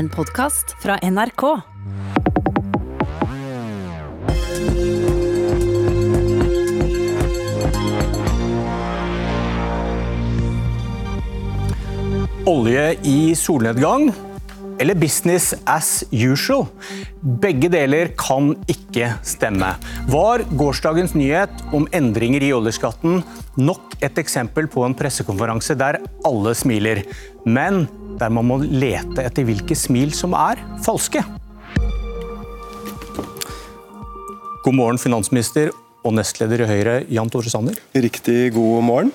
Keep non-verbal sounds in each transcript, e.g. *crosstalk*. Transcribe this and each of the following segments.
En podkast fra NRK. Olje i solnedgang eller business as usual? Begge deler kan ikke stemme. Var gårsdagens nyhet om endringer i oljeskatten nok et eksempel på en pressekonferanse der alle smiler, men der man må lete etter hvilke smil som er falske? God morgen, finansminister og nestleder i Høyre, Jan Tore Sanner. Riktig god morgen.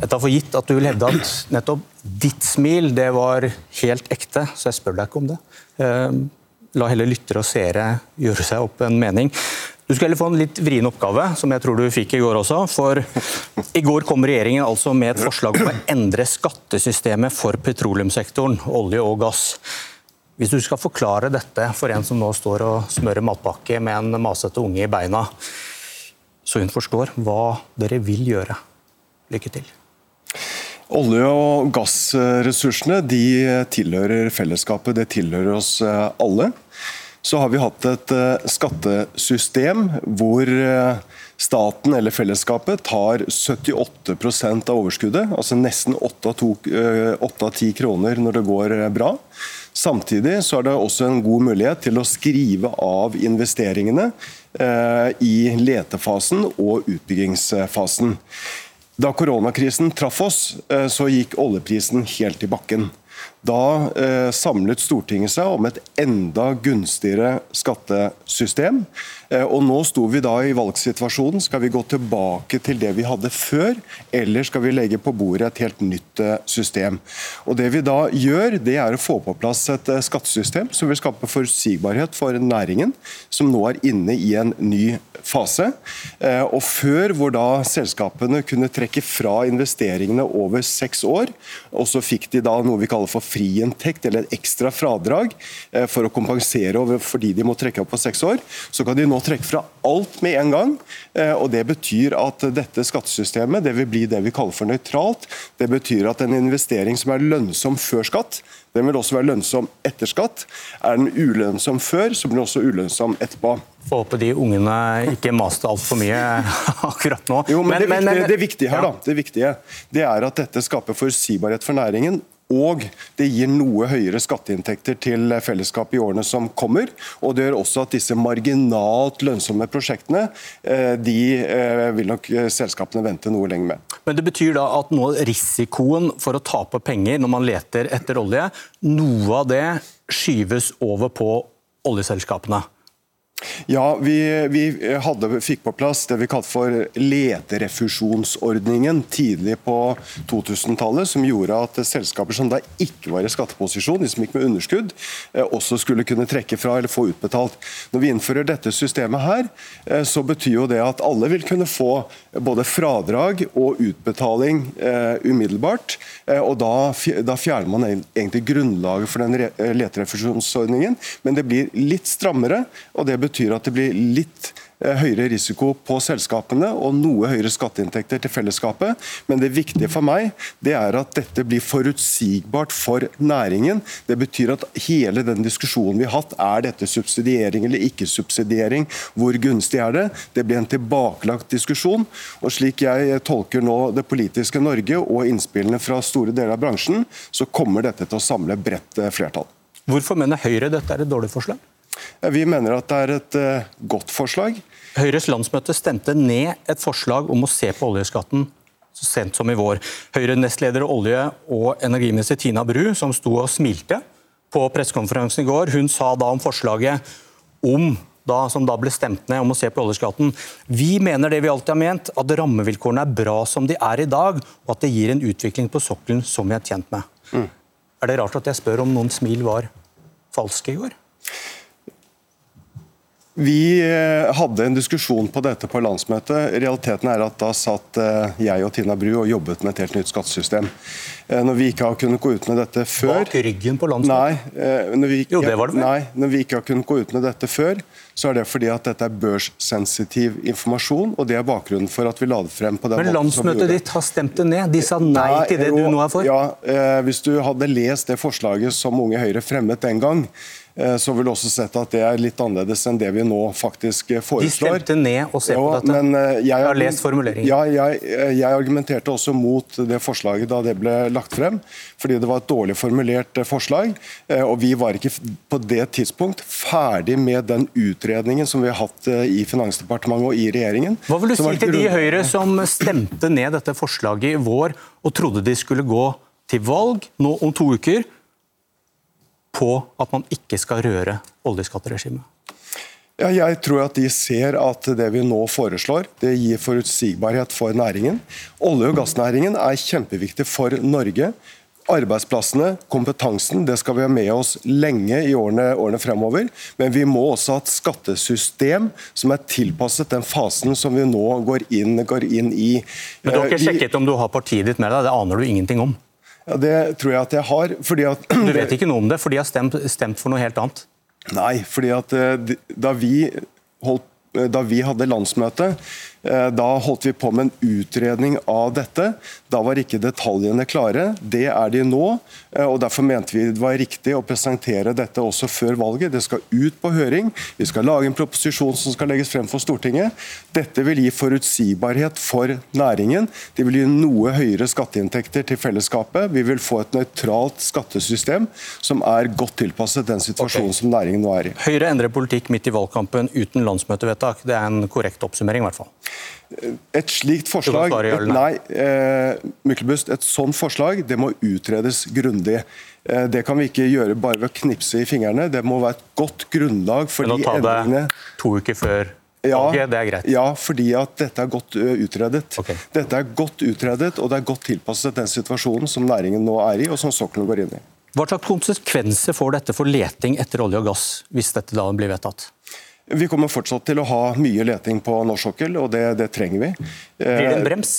Jeg tar for gitt at du vil hevde at nettopp ditt smil det var helt ekte, så jeg spør deg ikke om det. Eh, la heller lyttere og seere gjøre seg opp en mening. Du skal heller få en litt vrien oppgave, som jeg tror du fikk i går også. For i går kom regjeringen altså med et forslag om å endre skattesystemet for petroleumssektoren, olje og gass. Hvis du skal forklare dette for en som nå står og smører matpakke med en masete unge i beina, så hun forstår hva dere vil gjøre. Lykke til. Olje- og gassressursene de tilhører fellesskapet, det tilhører oss eh, alle. Så har vi hatt et eh, skattesystem hvor eh, staten eller fellesskapet tar 78% av overskuddet, altså nesten 8 av 10 kroner når det går bra. Samtidig så er det også en god mulighet til å skrive av investeringene i letefasen og utbyggingsfasen. Da koronakrisen traff oss, eh, så gikk oljeprisen helt i bakken. Da eh, samlet Stortinget seg om et enda gunstigere skattesystem. Eh, og Nå sto vi da i valgsituasjonen. Skal vi gå tilbake til det vi hadde før, eller skal vi legge på bordet et helt nytt eh, system? Og Det vi da gjør, det er å få på plass et eh, skattesystem som vil skape forutsigbarhet for næringen, som nå er inne i en ny fase. Og Før hvor da selskapene kunne trekke fra investeringene over seks år, og så fikk de da noe vi kaller for friinntekt, eller et ekstra fradrag, for å kompensere over fordi de må trekke opp på seks år, så kan de nå trekke fra alt med en gang. Eh, og Det betyr at dette skattesystemet det vil bli det vi kaller for nøytralt. Det betyr at en investering som er lønnsom før skatt, den vil også være lønnsom etter skatt. Er den ulønnsom før, så blir den også ulønnsom etterpå. Får håpe de ungene ikke maste altfor mye *laughs* akkurat nå. Jo, men, men, det, viktige, det, viktige her, da, det viktige det er at dette skaper forutsigbarhet for næringen. Og det gir noe høyere skatteinntekter til fellesskapet i årene som kommer. Og det gjør også at disse marginalt lønnsomme prosjektene, eh, de eh, vil nok selskapene vente noe lenger med. Men det betyr da at nå risikoen for å tape penger når man leter etter olje, noe av det skyves over på oljeselskapene? Ja, vi, vi hadde, fikk på plass det vi kalte for leterefusjonsordningen tidlig på 2000-tallet, som gjorde at selskaper som da ikke var i skatteposisjon, de som gikk med underskudd, eh, også skulle kunne trekke fra eller få utbetalt. Når vi innfører dette systemet her, eh, så betyr jo det at alle vil kunne få både fradrag og utbetaling eh, umiddelbart. og da, da fjerner man egentlig grunnlaget for den leterefusjonsordningen, men det blir litt strammere. og det betyr betyr at det blir litt eh, høyere risiko på selskapene og noe høyere skatteinntekter til fellesskapet. Men det viktige for meg det er at dette blir forutsigbart for næringen. Det betyr at hele den diskusjonen vi har hatt, er dette subsidiering eller ikke subsidiering, hvor gunstig er det, det blir en tilbakelagt diskusjon. Og Slik jeg tolker nå det politiske Norge og innspillene fra store deler av bransjen, så kommer dette til å samle bredt eh, flertall. Hvorfor mener Høyre dette er et dårlig forslag? Vi mener at det er et uh, godt forslag. Høyres landsmøte stemte ned et forslag om å se på oljeskatten så sent som i vår. Høyre-nestleder olje- og energiminister Tina Bru, som sto og smilte på pressekonferansen i går, hun sa da om forslaget om da, som da ble stemt ned om å se på oljeskatten. Vi mener det vi alltid har ment, at rammevilkårene er bra som de er i dag, og at det gir en utvikling på sokkelen som vi er tjent med. Mm. Er det rart at jeg spør om noen smil var falske i går? Vi eh, hadde en diskusjon på dette på landsmøtet. Realiteten er at Da satt eh, jeg og Tina Bru og jobbet med et helt nytt skattesystem. Eh, når vi ikke har kunnet gå ut med dette før Bak ryggen på landsmøtet? Nei, når vi ikke, jo, det var det Nei, når vi ikke har kunnet gå ut med dette før, så er det fordi at dette er børssensitiv informasjon, og det er bakgrunnen for at vi la det frem på den Men måten som vi landsmøtet ditt har stemt det ned. De sa nei, til det jo, du nå er for. Ja, eh, Hvis du hadde lest det forslaget som Unge Høyre fremmet den gang, så vil du også sett at det er litt annerledes enn det vi nå faktisk foreslår. De stemte ned å se på dette. men, eh, jeg, Jeg har lest formuleringen. Ja, jeg, eh, jeg argumenterte også mot det forslaget da det ble lagt frem, fordi det var et dårlig formulert eh, forslag. eh, Og vi var ikke på det tidspunkt ferdig med den utredningen som vi har hatt eh, i Finansdepartementet og i regjeringen. Hva vil du si til de i Høyre som stemte ned dette forslaget i vår og trodde de skulle gå til valg nå om to uker på at man ikke skal røre oljeskatteregimet? Ja, jeg tror at de ser at det vi nå foreslår, det gir forutsigbarhet for næringen. Olje- og gassnæringen er kjempeviktig for Norge. Arbeidsplassene, kompetansen, det skal vi ha med oss lenge i årene, årene fremover. Men vi må også ha et skattesystem som er tilpasset den fasen som vi nå går inn, går inn i. Men Du har ikke Eh, sjekket om du har partiet ditt med deg? Det aner du ingenting om. Ja, det tror jeg at jeg har. fordi at... *clears throat* Du vet ikke noe om det, for de har stemt, stemt for noe helt annet. Nei, fordi at eh, da vi, holdt, eh, da vi hadde landsmøte, da holdt vi på med en utredning av dette. Da var ikke detaljene klare. Det er de nå. eh, og Derfor mente vi det var riktig å presentere dette også før valget. Det skal ut på høring. Vi skal lage en proposisjon som skal legges frem for Stortinget. Dette vil gi forutsigbarhet for næringen. Det vil gi noe høyere skatteinntekter til fellesskapet. Vi vil få et nøytralt skattesystem som er godt tilpasset den situasjonen okay. som næringen nå er i. Høyre endrer politikk midt i valgkampen uten landsmøtevedtak. Det er en korrekt oppsummering, i hvert fall. Et slikt forslag Nei, eh, Myklebust, et sånt forslag det må utredes grundig. Eh, det kan vi ikke gjøre bare ved å knipse i fingrene. Det må være et godt grunnlag for Men å de ta endringene det to uker før ja, okay, det er greit. Ja, fordi at dette er godt utredet. Okay. Dette er godt utredet, og det er godt tilpasset den situasjonen som næringen nå er i, og som sokkelen går inn i. Hva slags konsekvenser får dette for leting etter olje og gass, hvis dette da blir vedtatt? Vi kommer fortsatt til å ha mye leting på norsk sokkel, og det, det trenger vi. Blir det en brems?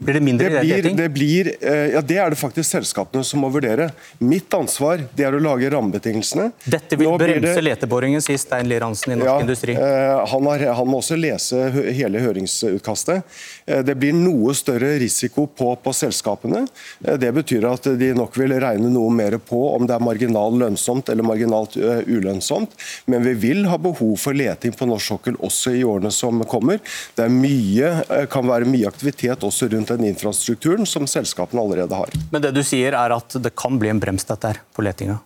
Blir det mindre Det blir, det, blir, eh, ja, det er det faktisk selskapene som må vurdere. Mitt ansvar det er å lage rammebetingelsene. Dette vil Nå bremse det- leteboringen, sier Stein Lier Hansen i Norsk Ja, Industri. eh, han, har, han må også lese hele høringsutkastet. Eh, Det blir noe større risiko på, på selskapene. Eh, Det betyr at de nok vil regne noe mer på om det er marginalt lønnsomt eller marginalt eh, ulønnsomt. Men vi vil ha behov for leting på norsk sokkel også i årene som kommer. Det mye, kan være mye aktivitet også rundt den infrastrukturen som selskapene allerede har. Men det du sier er at det kan bli en brems dette her på letinga?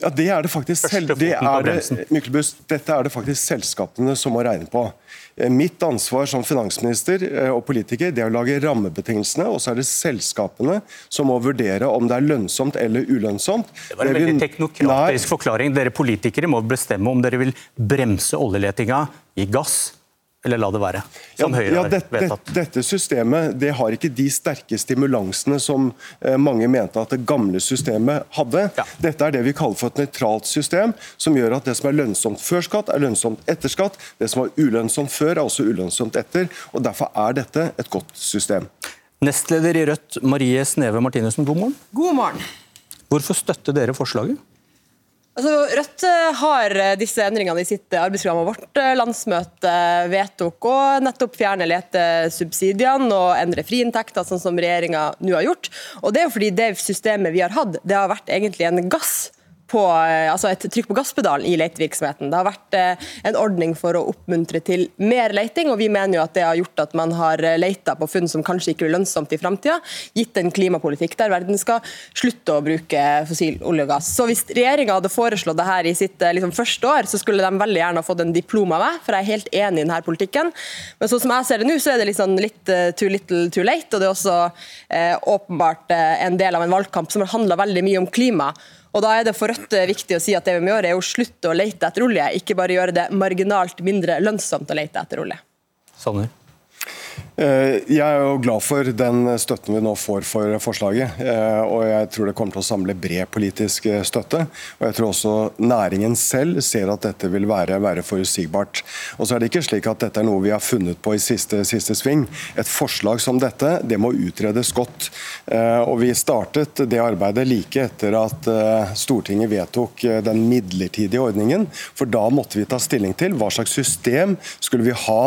Ja, det er det faktisk selv, det er det. Myklebust, Dette er det faktisk selskapene som må regne på. Eh, Mitt ansvar som finansminister eh, og politiker det er å lage rammebetingelsene, og så er det selskapene som må vurdere om det er lønnsomt eller ulønnsomt. Det var en veldig teknokratisk forklaring. Dere politikere må bestemme om dere vil bremse oljeletinga i gass, eller la det være, som Høyre ja, har det, det, vedtatt. Dette systemet det har ikke de sterke stimulansene som eh, mange mente at det gamle systemet hadde. Ja. Dette er det vi kaller for et nøytralt system, som gjør at det som er lønnsomt før skatt, er lønnsomt etter skatt. Det som var ulønnsomt før, er også ulønnsomt etter. og Derfor er dette et godt system. Nestleder i Rødt, Marie Sneve Martinussen, god morgen. God morgen. Hvorfor støtter dere forslaget? Altså, Rødt eh, har eh, disse endringene i sitt eh, arbeidsprogram, og vårt landsmøte vedtok å nettopp fjerne letesubsidiene og endre friinntekter, sånn som regjeringa nå har gjort. Og Det er jo fordi det systemet vi har hatt, det har vært egentlig en gass på, eh, altså et trykk på gasspedalen i letevirksomheten. Det har vært eh, en ordning for å oppmuntre til mer leiting, og vi mener jo at det har gjort at man har leita på funn som kanskje ikke blir lønnsomt i framtida, gitt en klimapolitikk der verden skal slutte å bruke fossil olje og gass. Så Hvis regjeringa hadde foreslått det her i sitt eh, liksom, første år, så skulle de veldig gjerne ha fått en diplom av meg, for jeg er helt enig i denne politikken. Men sånn som jeg ser det nå, så er det liksom litt eh, too little too late, og det er også eh, åpenbart eh, en del av en valgkamp som har handla veldig mye om klima. Og da er det for Rødt eh, viktig å si at det vi må gjøre er å slutte å lete etter olje, ikke bare gjøre det marginalt mindre lønnsomt å lete etter olje. Sanner? Eh, jeg er jo glad for den støtten vi nå får for forslaget. Eh, og jeg tror det kommer til å samle bred politisk eh, støtte. Og jeg tror også næringen selv ser at dette vil være, være forutsigbart. Og så er det ikke slik at dette er noe vi har funnet på i siste, siste sving. Et forslag som dette det må utredes godt. Og vi startet det arbeidet like etter at Stortinget vedtok den midlertidige ordningen. For da måtte vi ta stilling til hva slags system skulle vi ha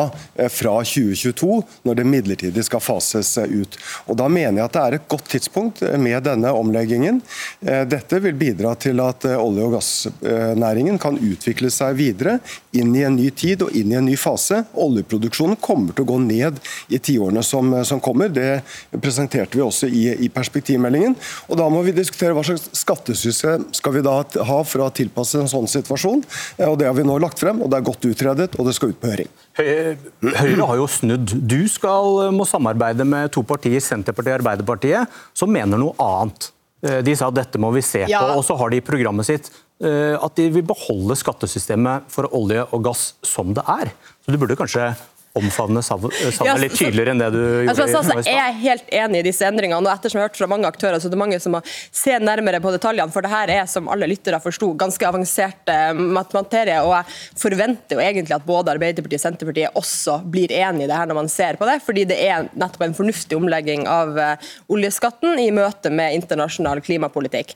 fra 2022 når det det midlertidig skal fases ut. Og Da mener jeg at det er et godt tidspunkt med denne omleggingen. Eh, dette vil bidra til at eh, olje- og gassnæringen kan utvikle seg videre inn i en ny tid og inn i en ny fase. Oljeproduksjonen kommer til å gå ned i tiårene som, som kommer. Det presenterte vi også i, i, perspektivmeldingen. Og Da må vi diskutere hva slags skattesystem skal vi da ha for å tilpasse en sånn situasjon. Eh, og Det har vi nå lagt frem, og det er godt utredet, og det skal ut på høring. Høyre har jo snudd. Du skal, må samarbeide med to partier, Senterpartiet og Arbeiderpartiet, som mener noe annet. Eh, de sa at dette må vi se ja. på, og så har de i programmet sitt eh, at de vil beholde skattesystemet for olje og gass som det er. Så du burde kanskje omfavne savnet ja, litt tydeligere enn det du gjorde altså, altså, Jeg er helt enig i disse endringene. og Ettersom jeg har hørt fra mange aktører, så det er mange som må se nærmere på detaljene. For det her er, som alle lyttere forsto, ganske avansert materie. Og jeg forventer jo egentlig at både Arbeiderpartiet og Senterpartiet også blir enig i det her når man ser på det. Fordi det er nettopp en fornuftig omlegging av uh, oljeskatten i møte med internasjonal klimapolitikk.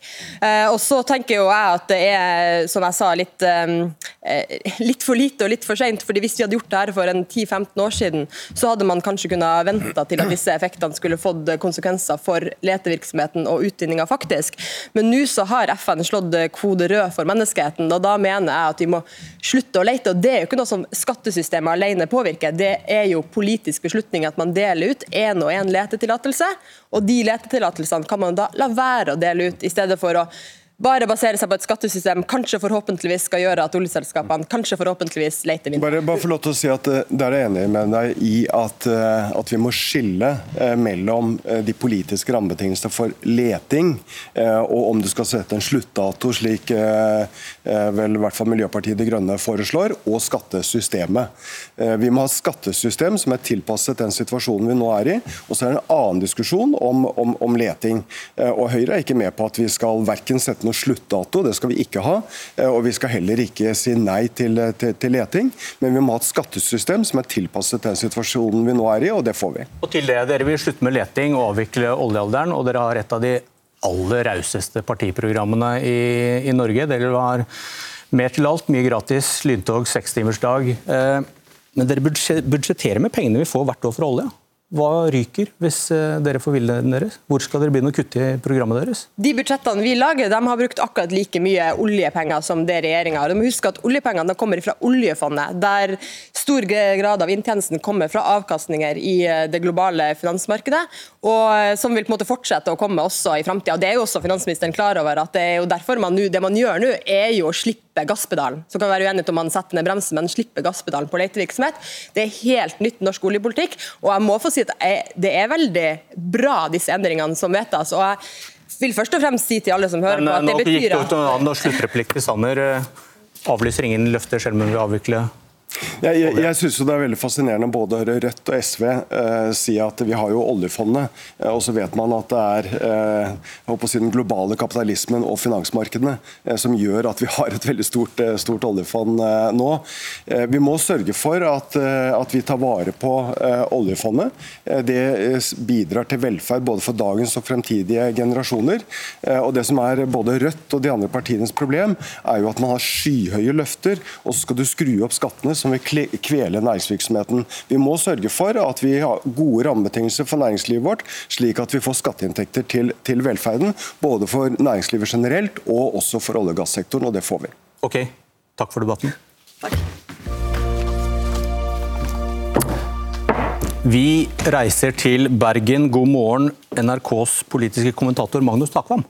Og så tenker jo jeg at det er, som jeg sa, litt, litt for lite og litt for seint. fordi hvis vi hadde gjort det her for en 10-15 15 år siden, så hadde man kanskje kunnet vente til at disse effektene skulle fått konsekvenser for letevirksomheten og utvinninga faktisk. Men nå så har FN slått kode rød for menneskeheten, og da mener jeg at vi må slutte å lete. og Det er jo ikke noe som skattesystemet alene påvirker, det er jo politisk beslutning at man deler ut én og én letetillatelse, og de letetillatelsene kan man da la være å dele ut, i stedet for å bare basere seg på et skattesystem kanskje forhåpentligvis skal gjøre at oljeselskapene kanskje forhåpentligvis leter mindre. Bare, bare få lov til å si at uh, Der er jeg enig med deg i at, uh, at vi må skille uh, mellom de politiske rammebetingelsene for leting og om du skal sette en sluttdato, slik vel i hvert fall Miljøpartiet De Grønne foreslår, og skattesystemet. Vi må ha et skattesystem som er tilpasset den situasjonen vi nå er i. Og så er det en annen diskusjon om, om, om leting. Og Høyre er ikke med på at vi skal verken sette noen sluttdato, det skal vi ikke ha. Eh, og vi skal heller ikke si nei til, eh, til, til, leting, men vi må ha et skattesystem som er tilpasset den situasjonen vi nå er i, og det får vi. Og til det, Dere vil slutte med leting og avvikle oljealderen, og dere har et av de aller rauseste partiprogrammene i, i Norge. Dere har mer til alt, mye gratis, lyntog, sekstimersdag. Eh, men dere budsjetterer med pengene vi får hvert år for olje. Hva ryker hvis eh, dere får viljen deres? Hvor skal dere begynne å kutte i programmet deres? De budsjettene vi lager, de har brukt akkurat like mye oljepenger som det regjeringa har. Du må huske at Oljepengene kommer fra oljefondet, der stor grad av inntjenesten kommer fra avkastninger i eh, det globale finansmarkedet, og eh, som vil på en måte fortsette å komme også i framtida. Det er jo også finansministeren klar over at det er jo derfor man det man gjør nå, er jo å slippe gasspedalen. Så kan vi være uenige om man setter ned bremsen, men slipper gasspedalen på letevirksomhet. Det er helt nytt norsk oljepolitikk. og jeg må få si at det er veldig bra, disse endringene som vedtas. og jeg vil først og fremst si til alle som hører Men, på at det betyr at... Nå gikk det ut sluttreplikk til Sanner. Avlyser ingen løfter selv om hun vil avvikle jeg, jeg, jeg synes det er veldig fascinerende både å høre Rødt og SV eh, si at vi har jo oljefondet, eh, og så vet man at det er eh, si den globale kapitalismen og finansmarkedene eh, som gjør at vi har et veldig stort, eh, stort oljefond eh, nå. vi må sørge for at, at vi tar vare på oljefondet. det bidrar til velferd både for dagens og fremtidige generasjoner. og Det som er både Rødt og de andre partienes problem, er jo at man har skyhøye løfter, og så skal du skru opp skattene som vil kvele næringsvirksomheten. Vi må sørge for at vi har gode rammebetingelser for næringslivet vårt, slik at vi får skatteinntekter til, til velferden. Både for næringslivet generelt og også for olje- og gassektoren, og det får vi. Ok, takk for debatten. Takk. Vi reiser til Bergen. God morgen, NRKs politiske kommentator Magnus Takvam.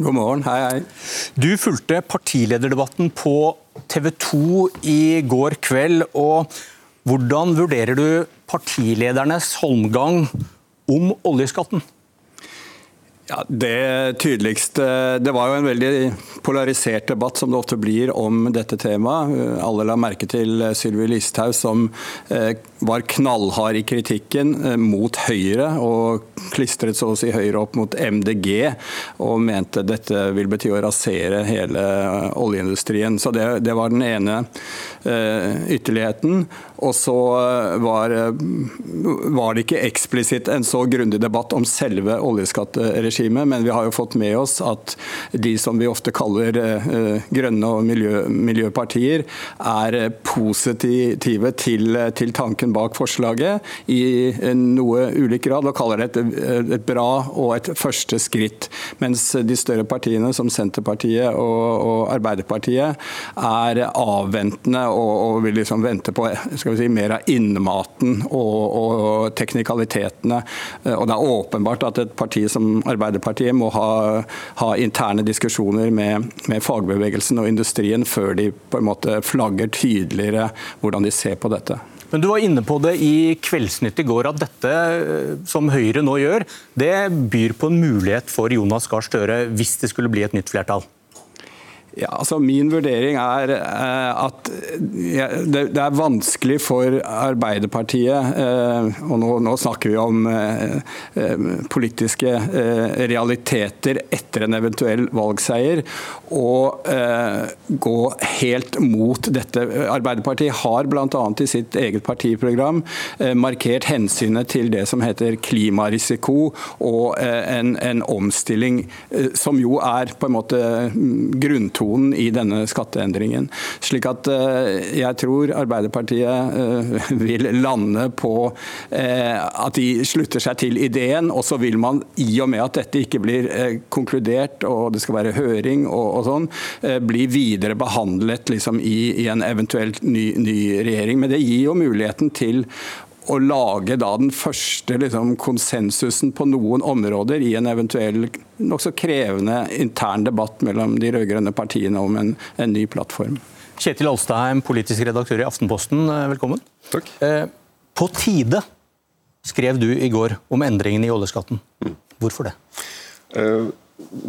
God morgen, hei hei. Du fulgte partilederdebatten på TV 2 i går kveld. og Hvordan vurderer du partiledernes holmgang om oljeskatten? Ja, Det tydeligste Det var jo en veldig polarisert debatt, som det ofte blir, om dette temaet. Alle la merke til Sylvi Listhaug, som eh, var knallhard i kritikken eh, mot Høyre, og klistret så å si Høyre opp mot MDG, og mente dette vil bety å rasere hele oljeindustrien. Så det, det var den ene ytterligheten. Og så var, var det ikke eksplisitt en så grundig debatt om selve oljeskatteregimet men vi har jo fått med oss at de som vi ofte kaller grønne og miljø, miljøpartier, er positive til, til, tanken bak forslaget i noe ulik grad, og kaller det et, et, bra og et første skritt. Mens de større partiene, som Senterpartiet og, og Arbeiderpartiet, er avventende og, og, vil liksom vente på si, mer av innmaten og, og teknikalitetene. Og det er åpenbart at et parti som Arbeiderpartiet må ha, ha interne diskusjoner med, med, fagbevegelsen og industrien før de på en måte flagger tydeligere hvordan de ser på dette. Men Du var inne på det i Kveldsnytt i går, at dette eh, som Høyre nå gjør, det byr på en mulighet for Jonas Gahr Støre hvis det skulle bli et nytt flertall? Ja, altså Min vurdering er eh, at det, er vanskelig for Arbeiderpartiet, eh, og nå, nå, snakker vi om eh, politiske realiteter etter en eventuell valgseier, å gå helt mot dette. Arbeiderpartiet har bl.a. i sitt eget partiprogram markert hensynet til det som heter klimarisiko og en, en omstilling, som jo er på en måte mm, grunntonen tonen i denne skatteendringen. Slik at eh, jeg tror Arbeiderpartiet eh, *laughs* vil lande på eh, at de slutter seg til ideen, og så vil man, i og med at dette ikke blir konkludert og det skal være høring og, sånn, bli videre behandlet liksom, i, i, en eventuelt ny, ny regjering. Men det gir jo muligheten til å lage da den første liksom, konsensusen på noen områder i en eventuell nokså krevende intern debatt mellom de rød-grønne partiene om en, en, ny plattform. Kjetil Alstheim, politisk redaktør i Aftenposten, eh, velkommen. Takk. Eh, på tide skrev du i går om endringene i oljeskatten. Hvorfor det? Eh,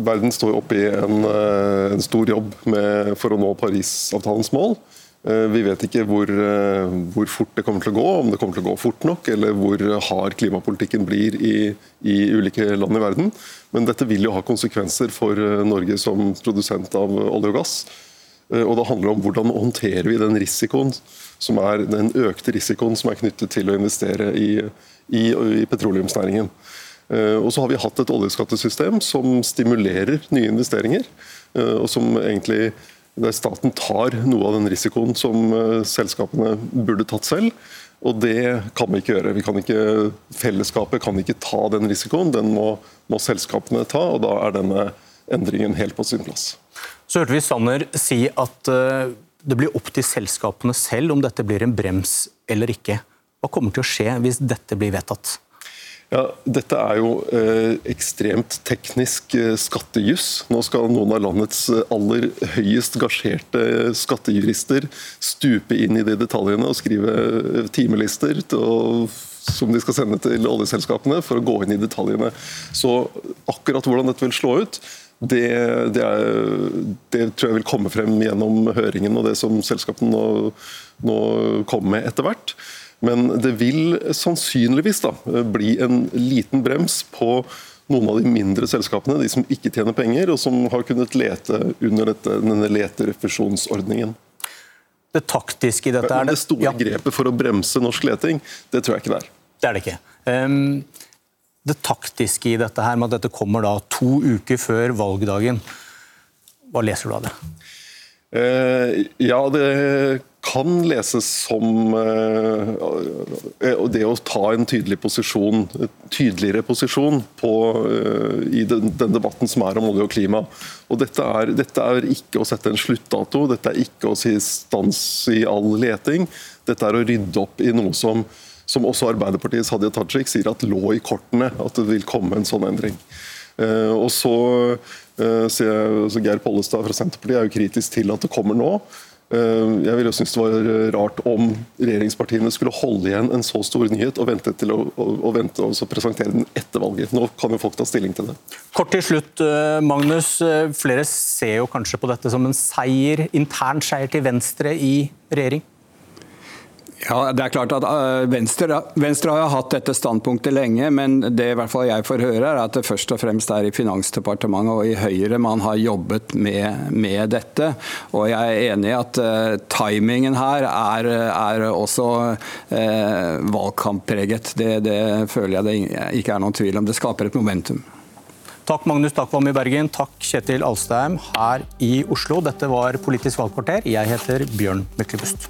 verden står oppe i en, eh, en stor jobb med, for å nå Parisavtalens mål. Eh, vi vet ikke hvor, eh, hvor, fort det kommer til å gå, om det kommer til å gå fort nok, eller hvor hard klimapolitikken blir i, i, ulike land i verden. Men dette vil jo ha konsekvenser for eh, Norge som produsent av olje og gass. Og det handler om hvordan håndterer vi den risikoen som er den økte risikoen som er knyttet til å investere i, i, i petroleumsnæringen. Og så har vi hatt et oljeskattesystem som stimulerer nye investeringer, og som egentlig der staten tar noe av den risikoen som eh, selskapene burde tatt selv. Og det kan vi ikke gjøre. Vi kan ikke, fellesskapet kan ikke ta den risikoen. Den må, må selskapene ta, og da er denne endringen helt på sin plass. Så hørte vi Sanner si at eh, det blir opp til selskapene selv om dette blir en brems eller ikke. Hva kommer til å skje hvis dette blir vedtatt? Ja, Dette er jo eh, ekstremt teknisk eh, skattejuss. Nå skal noen av landets eh, aller høyest gasjerte skattejurister stupe inn i de detaljene og skrive timelister som de skal sende til oljeselskapene for å gå inn i detaljene. Så akkurat hvordan dette vil slå ut, det, det, er, det tror jeg vil komme frem gjennom høringen og det som selskapene nå, nå kommer med etter hvert. Men det vil sannsynligvis da, bli en liten brems på noen av de mindre selskapene, de som ikke tjener penger, og som har kunnet lete under dette, denne leterefusjonsordningen. Det taktiske i dette er det, det store ja. grepet for å bremse norsk leting, det tror jeg ikke det er. Det er det ikke. Um, det taktiske i dette her med at dette kommer da to uker før valgdagen, hva leser du av det? Uh, ja, det kan leses som uh, det å ta en tydelig posisjon, tydeligere posisjon på, uh, i den, den, debatten som er om olje og klima. Og dette er, dette er, ikke å sette en sluttdato, dette er ikke å si stans i all leting. Dette er å rydde opp i noe som, som også Arbeiderpartiets Hadia Tajik sier at lå i kortene, at det vil komme en sånn endring. Og så, så Geir Pollestad fra Senterpartiet er jo kritisk til at det kommer nå. Eh, jeg ville synes det var rart om regjeringspartiene skulle holde igjen en så stor nyhet og vente til å, og, og vente og presentere den etter valget. Nå kan jo folk ta stilling til det. Kort til slutt, Magnus. Flere ser jo kanskje på dette som en seier, intern seier til Venstre i regjering? Ja, det er klart at eh, Venstre, Venstre, har hatt dette standpunktet lenge, men det i hvert fall jeg får høre er at det først og fremst er i Finansdepartementet og i Høyre man har jobbet med, med dette. Og jeg er enig i at uh, timingen her er, er også uh, valgkamppreget. Det, det føler jeg det ikke er noen tvil om. Det skaper et momentum. Takk Magnus Takvam i Bergen, takk Kjetil Alstheim her i Oslo. Dette var Politisk valgkvarter. Jeg heter Bjørn Myklebust.